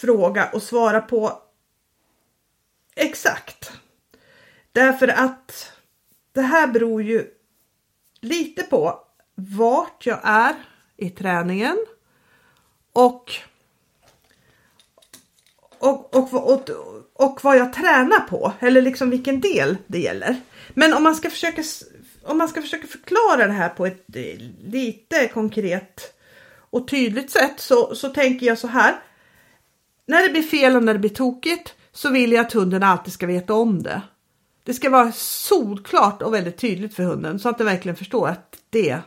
fråga att svara på exakt. Därför att det här beror ju lite på vart jag är i träningen och, och, och, och, och vad jag tränar på eller liksom vilken del det gäller. Men om man ska försöka om man ska försöka förklara det här på ett eh, lite konkret och tydligt sätt så, så tänker jag så här. När det blir fel och när det blir tokigt så vill jag att hunden alltid ska veta om det. Det ska vara solklart och väldigt tydligt för hunden så att den verkligen förstår att det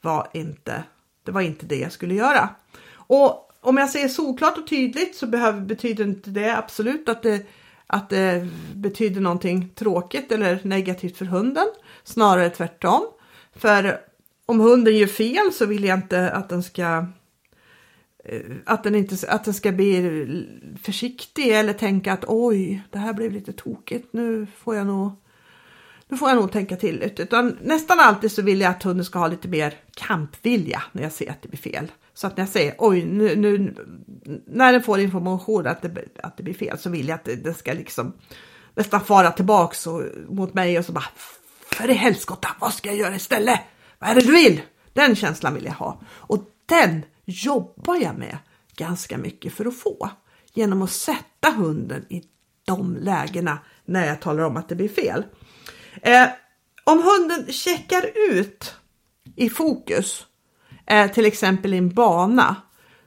var inte, det var inte det jag skulle göra. Och om jag säger solklart och tydligt så behöver, betyder inte det absolut att det, att det betyder någonting tråkigt eller negativt för hunden. Snarare tvärtom. För om hunden gör fel så vill jag inte att den ska Eh, att den, inte, att den ska bli försiktig eller tänka att oj, det här blev lite tokigt. Nu får jag nog, nu får jag nog tänka till lite. Utan nästan alltid så vill jag att hunden ska ha lite mer kampvilja när jag ser att det blir fel. Så att när jag säger oj, nu, nu när den får information att det, att det blir fel så vill jag att den ska liksom nästan fara tillbaks och, mot mig och så bara för i helskotta, vad ska jag göra istället? Vad är det du vill? Den känslan vill jag ha och den jobbar jag med ganska mycket för att få genom att sätta hunden i de lägena när jag talar om att det blir fel. Eh, om hunden checkar ut i fokus, eh, till exempel i en bana,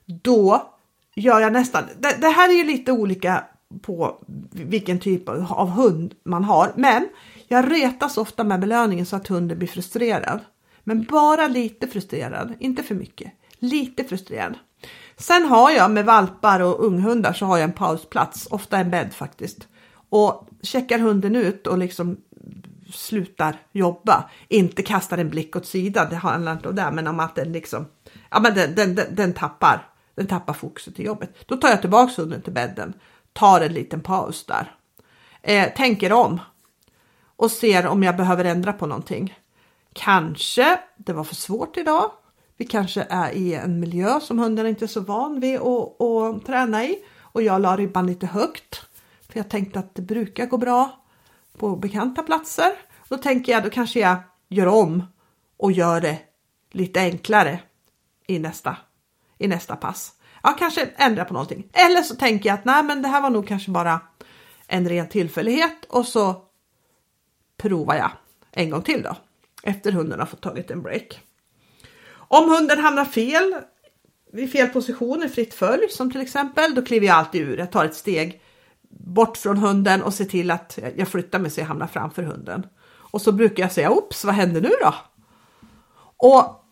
då gör jag nästan, det, det, här är ju lite olika på vilken typ av hund man har, men jag retas ofta med belöningen så att hunden blir frustrerad. Men bara lite frustrerad, inte för mycket. Lite frustrerad. Sen har jag med valpar och unghundar så har jag en pausplats, ofta en bädd faktiskt. Och checkar hunden ut och liksom slutar jobba, inte kastar en blick åt sidan, det handlar inte om det, men om att den liksom, ja men den, den, den, den tappar, den tappar fokuset i jobbet. Då tar jag tillbaks hunden till bädden, tar en liten paus där, eh, tänker om och ser om jag behöver ändra på någonting. Kanske det var för svårt idag. Vi kanske är i en miljö som hunden inte är så van vid att, att träna i och jag la ribban lite högt för jag tänkte att det brukar gå bra på bekanta platser. Då tänker jag då kanske jag gör om och gör det lite enklare i nästa, i nästa pass. Ja, kanske ändra på någonting. Eller så tänker jag att nej, men det här var nog kanske bara en ren tillfällighet och så provar jag en gång till då efter hunden har fått tagit en break. Om hunden hamnar fel i fel position i fritt följ som till exempel, då kliver jag alltid ur. Jag tar ett steg bort från hunden och ser till att jag flyttar mig så jag hamnar framför hunden. Och så brukar jag säga, oops, vad händer nu då? Och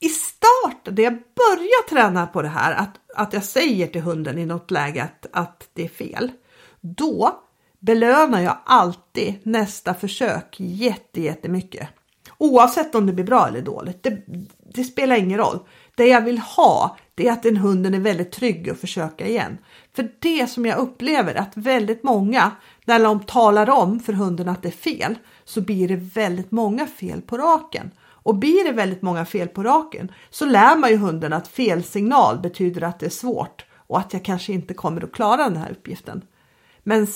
i start, när jag börjar träna på det här, att, att jag säger till hunden i något läge att, att det är fel, då belönar jag alltid nästa försök jätte, jättemycket. Oavsett om det blir bra eller dåligt, det, det spelar ingen roll. Det jag vill ha, det är att den hunden är väldigt trygg att försöka igen. För det som jag upplever att väldigt många, när de talar om för hunden att det är fel, så blir det väldigt många fel på raken. Och blir det väldigt många fel på raken så lär man ju hunden att felsignal betyder att det är svårt och att jag kanske inte kommer att klara den här uppgiften. Men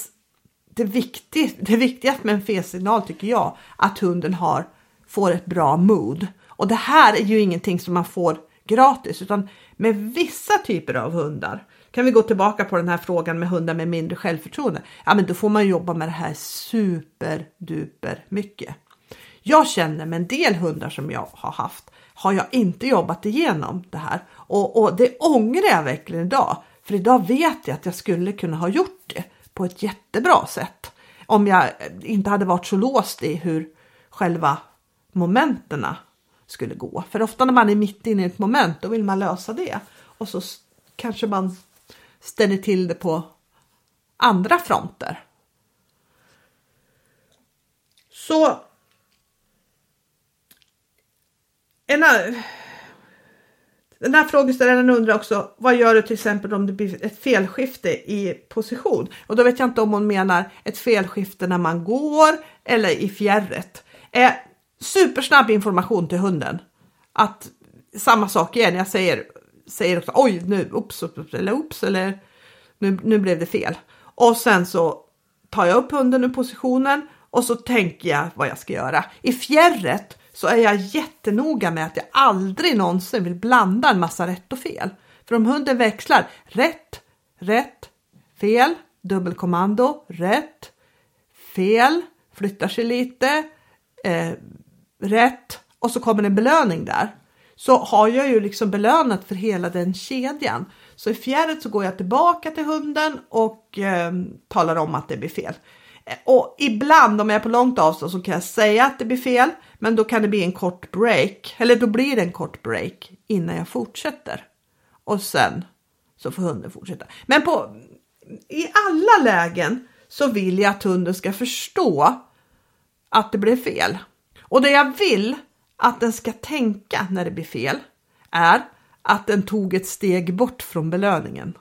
det, viktigt, det viktigaste med en felsignal tycker jag att hunden har, får ett bra mood. Och det här är ju ingenting som man får gratis utan med vissa typer av hundar kan vi gå tillbaka på den här frågan med hundar med mindre självförtroende. Ja, men då får man jobba med det här superduper mycket. Jag känner med en del hundar som jag har haft har jag inte jobbat igenom det här och, och det ångrar jag verkligen idag. För idag vet jag att jag skulle kunna ha gjort det på ett jättebra sätt om jag inte hade varit så låst i hur själva momenterna skulle gå. För ofta när man är mitt inne i ett moment då vill man lösa det och så kanske man ställer till det på andra fronter. Så en, den här frågeställaren undrar också vad gör du till exempel om det blir ett felskifte i position? Och då vet jag inte om hon menar ett felskifte när man går eller i fjärret. Eh, supersnabb information till hunden. Att samma sak igen, jag säger, säger också oj nu, ups, ups eller ups eller nu, nu blev det fel. Och sen så tar jag upp hunden ur positionen och så tänker jag vad jag ska göra. I fjärret så är jag jättenoga med att jag aldrig någonsin vill blanda en massa rätt och fel. För om hunden växlar rätt, rätt, fel, dubbelkommando, rätt, fel, flyttar sig lite, eh, rätt och så kommer en belöning där. Så har jag ju liksom belönat för hela den kedjan. Så i fjärret så går jag tillbaka till hunden och eh, talar om att det blir fel. Och ibland om jag är på långt avstånd så kan jag säga att det blir fel, men då kan det bli en kort break, eller då blir det en kort break innan jag fortsätter. Och sen så får hunden fortsätta. Men på, i alla lägen så vill jag att hunden ska förstå att det blev fel. Och det jag vill att den ska tänka när det blir fel är att den tog ett steg bort från belöningen.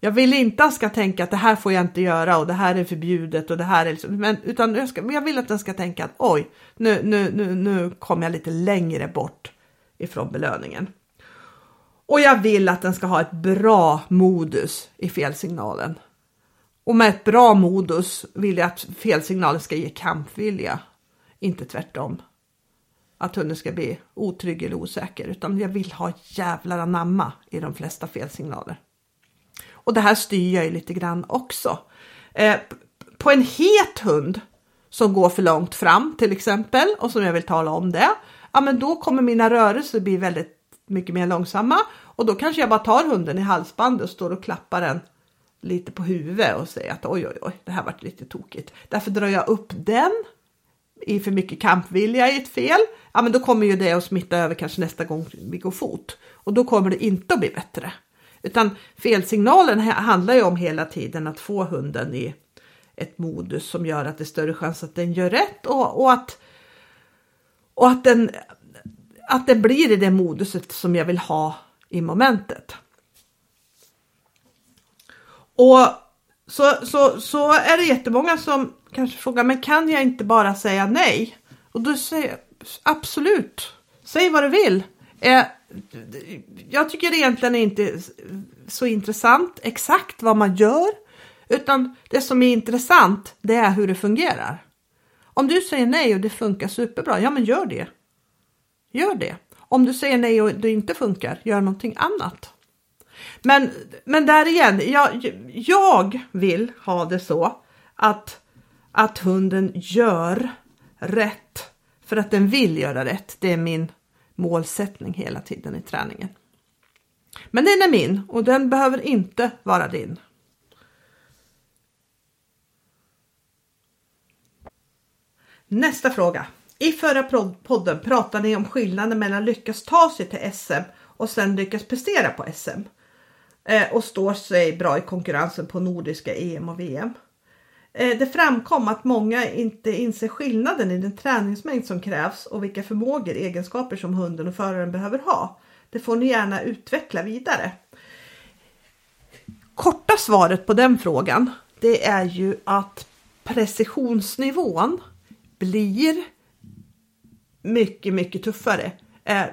Jag vill inte att den ska tänka att det här får jag inte göra och det här är förbjudet och det här är liksom, men utan jag, ska, jag vill att den ska tänka att oj, nu, nu, nu, nu kommer jag lite längre bort ifrån belöningen. Och jag vill att den ska ha ett bra modus i felsignalen. Och med ett bra modus vill jag att felsignalen ska ge kampvilja, inte tvärtom. Att hunden ska bli otrygg eller osäker, utan jag vill ha jävlar anamma i de flesta felsignaler. Och det här styr jag ju lite grann också. Eh, på en het hund som går för långt fram till exempel och som jag vill tala om det. Ja, men då kommer mina rörelser bli väldigt mycket mer långsamma och då kanske jag bara tar hunden i halsbandet och står och klappar den lite på huvudet och säga att oj, oj, oj, det här vart lite tokigt. Därför drar jag upp den i för mycket kampvilja i ett fel. Ja, men då kommer ju det att smitta över kanske nästa gång vi går fot och då kommer det inte att bli bättre. Utan felsignalen handlar ju om hela tiden att få hunden i ett modus som gör att det är större chans att den gör rätt och, och att, och att, den, att den blir i det moduset som jag vill ha i momentet. Och så, så, så är det jättemånga som kanske frågar, men kan jag inte bara säga nej? Och då säger jag absolut, säg vad du vill. Eh, jag tycker det egentligen inte så intressant exakt vad man gör, utan det som är intressant det är hur det fungerar. Om du säger nej och det funkar superbra, ja men gör det. Gör det. Om du säger nej och det inte funkar, gör någonting annat. Men, men där igen, jag, jag vill ha det så att, att hunden gör rätt för att den vill göra rätt. Det är min målsättning hela tiden i träningen. Men den är min och den behöver inte vara din. Nästa fråga. I förra podden pratade ni om skillnaden mellan lyckas ta sig till SM och sen lyckas prestera på SM Eh, och står sig bra i konkurrensen på nordiska EM och VM. Eh, det framkom att många inte inser skillnaden i den träningsmängd som krävs och vilka förmågor, egenskaper som hunden och föraren behöver ha. Det får ni gärna utveckla vidare. Korta svaret på den frågan, det är ju att precisionsnivån blir mycket, mycket tuffare. Eh,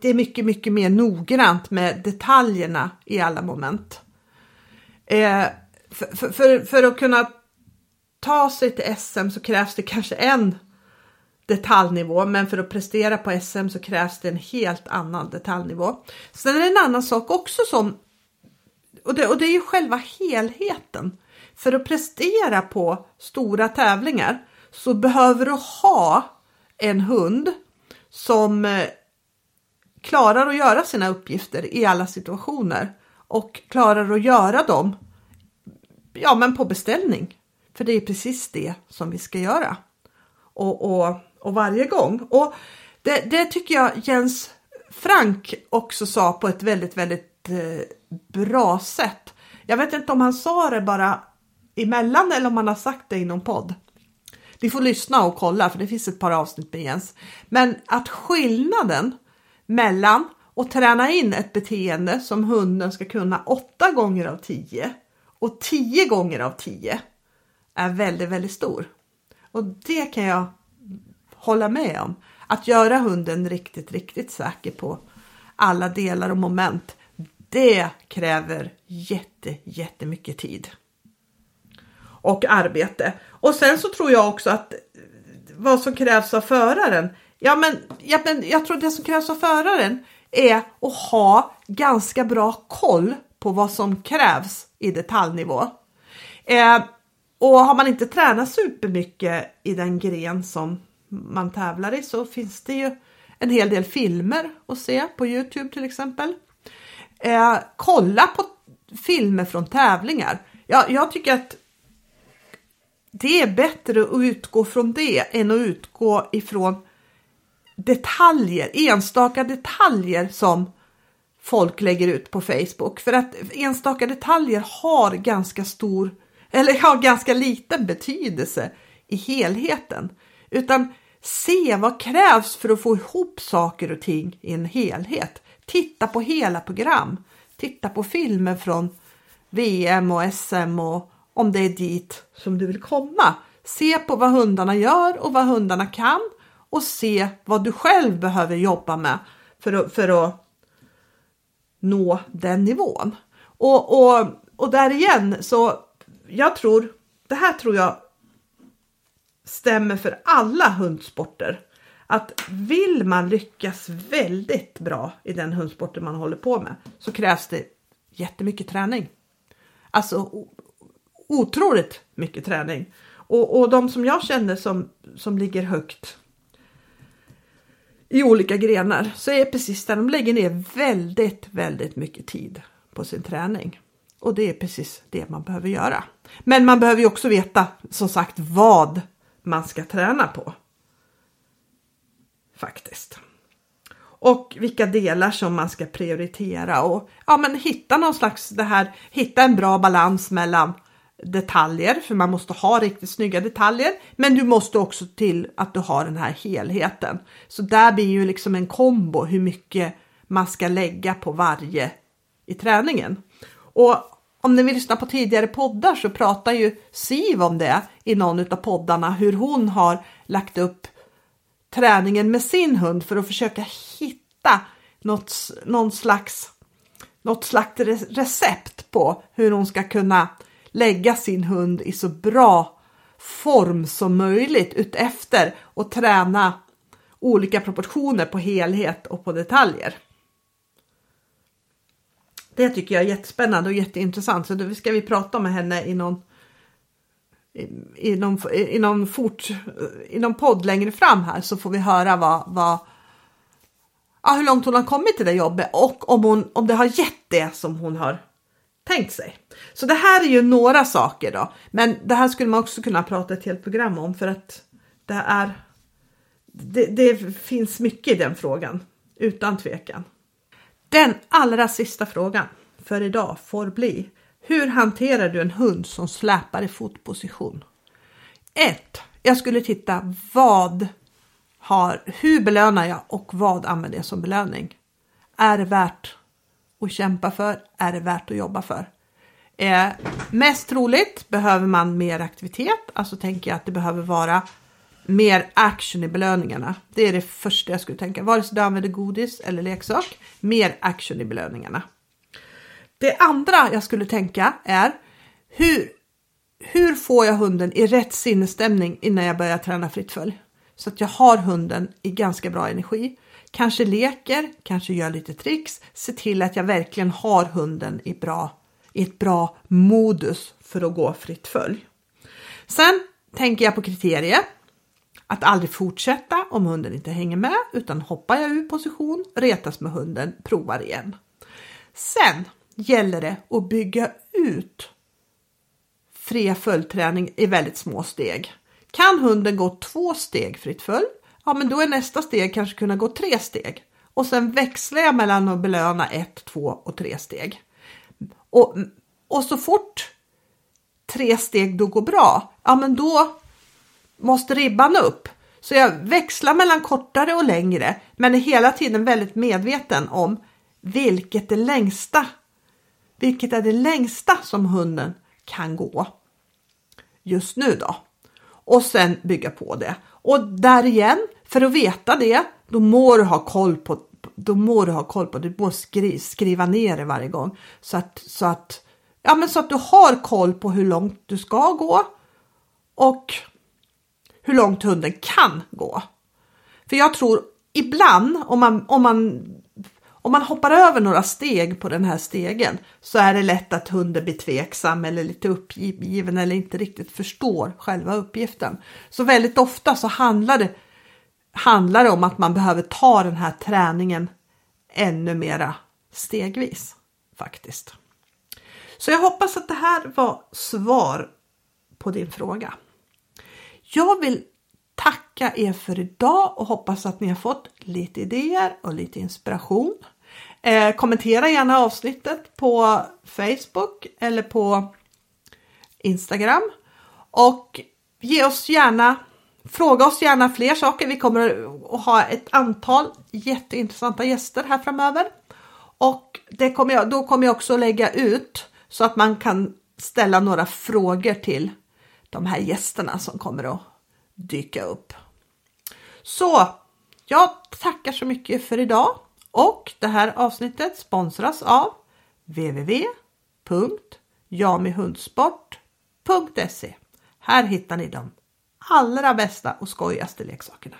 det är mycket, mycket mer noggrant med detaljerna i alla moment. Eh, för, för, för att kunna ta sig till SM så krävs det kanske en detaljnivå, men för att prestera på SM så krävs det en helt annan detaljnivå. Sen är det en annan sak också som, och det, och det är ju själva helheten. För att prestera på stora tävlingar så behöver du ha en hund som eh, klarar att göra sina uppgifter i alla situationer och klarar att göra dem ja, men på beställning. För det är precis det som vi ska göra. Och, och, och varje gång. Och det, det, tycker jag Jens Frank också sa på ett väldigt, väldigt eh, bra sätt. Jag vet inte om han sa det bara emellan eller om han har sagt det i någon podd. Ni får lyssna och kolla för det finns ett par avsnitt med Jens. Men att skillnaden mellan att träna in ett beteende som hunden ska kunna åtta gånger av tio och tio gånger av tio är väldigt, väldigt stor. Och det kan jag hålla med om. Att göra hunden riktigt, riktigt säker på alla delar och moment. Det kräver jätte, jättemycket tid. Och arbete. Och sen så tror jag också att vad som krävs av föraren. Ja, men, ja, men jag tror det som krävs av föraren är att ha ganska bra koll på vad som krävs i detaljnivå. Eh, och har man inte tränat supermycket i den gren som man tävlar i så finns det ju en hel del filmer att se på Youtube till exempel. Eh, kolla på filmer från tävlingar. Ja, jag tycker att det är bättre att utgå från det än att utgå ifrån detaljer, enstaka detaljer som folk lägger ut på Facebook. För att enstaka detaljer har ganska stor, eller har ganska liten betydelse i helheten. Utan se vad krävs för att få ihop saker och ting i en helhet. Titta på hela program. Titta på filmer från VM och SM och om det är dit som du vill komma. Se på vad hundarna gör och vad hundarna kan och se vad du själv behöver jobba med för att, för att nå den nivån. Och, och, och där igen så jag tror, det här tror jag stämmer för alla hundsporter. Att vill man lyckas väldigt bra i den hundsporten man håller på med så krävs det jättemycket träning. Alltså otroligt mycket träning. Och, och de som jag känner som, som ligger högt i olika grenar så är precis där de lägger ner väldigt, väldigt mycket tid på sin träning. Och det är precis det man behöver göra. Men man behöver ju också veta som sagt vad man ska träna på. Faktiskt. Och vilka delar som man ska prioritera och ja, men hitta någon slags det här, hitta en bra balans mellan detaljer, för man måste ha riktigt snygga detaljer, men du måste också till att du har den här helheten. Så där blir ju liksom en kombo hur mycket man ska lägga på varje i träningen. Och om ni vill lyssna på tidigare poddar så pratar ju Siv om det i någon av poddarna, hur hon har lagt upp träningen med sin hund för att försöka hitta något, någon slags, något slags recept på hur hon ska kunna lägga sin hund i så bra form som möjligt utefter och träna olika proportioner på helhet och på detaljer. Det tycker jag är jättespännande och jätteintressant så det ska vi prata med henne i någon i, någon, i, någon fort, i någon podd längre fram här så får vi höra vad, vad ja, hur långt hon har kommit i det jobbet och om, hon, om det har gett det som hon har tänkt sig. Så det här är ju några saker då, men det här skulle man också kunna prata ett helt program om för att det är. Det, det finns mycket i den frågan utan tvekan. Den allra sista frågan för idag får bli hur hanterar du en hund som släpar i fotposition? 1. Jag skulle titta vad har, hur belönar jag och vad använder jag som belöning? Är det värt att kämpa för? Är det värt att jobba för? Eh, mest troligt behöver man mer aktivitet, alltså tänker jag att det behöver vara mer action i belöningarna. Det är det första jag skulle tänka, vare sig du använder godis eller leksak, mer action i belöningarna. Det andra jag skulle tänka är hur, hur får jag hunden i rätt sinnesstämning innan jag börjar träna fritt följ? Så att jag har hunden i ganska bra energi. Kanske leker, kanske gör lite tricks. Se till att jag verkligen har hunden i, bra, i ett bra modus för att gå fritt följ. Sen tänker jag på kriterier. Att aldrig fortsätta om hunden inte hänger med utan hoppar jag ur position, retas med hunden, provar igen. Sen gäller det att bygga ut fri följdträning i väldigt små steg. Kan hunden gå två steg fritt följd, ja men då är nästa steg kanske kunna gå tre steg. Och sen växlar jag mellan att belöna ett, två och tre steg. Och, och så fort tre steg då går bra, ja men då måste ribban upp. Så jag växlar mellan kortare och längre men är hela tiden väldigt medveten om vilket det längsta vilket är det längsta som hunden kan gå just nu då. Och sen bygga på det. Och där igen, för att veta det, då må du ha koll på då må du ha koll på det. Du måste skri, skriva ner det varje gång så att, så att ja, men så att du har koll på hur långt du ska gå och hur långt hunden kan gå. För jag tror ibland om man, om man, om man hoppar över några steg på den här stegen så är det lätt att hunden blir tveksam eller lite uppgiven eller inte riktigt förstår själva uppgiften. Så väldigt ofta så handlar det, handlar det om att man behöver ta den här träningen ännu mera stegvis faktiskt. Så jag hoppas att det här var svar på din fråga. Jag vill tacka er för idag och hoppas att ni har fått lite idéer och lite inspiration. Eh, kommentera gärna avsnittet på Facebook eller på Instagram och ge oss gärna Fråga oss gärna fler saker. Vi kommer att ha ett antal jätteintressanta gäster här framöver. Och det kommer jag, då kommer jag också lägga ut så att man kan ställa några frågor till de här gästerna som kommer att dyka upp. Så jag tackar så mycket för idag och det här avsnittet sponsras av www.jamihundsport.se. Här hittar ni de allra bästa och skojigaste leksakerna.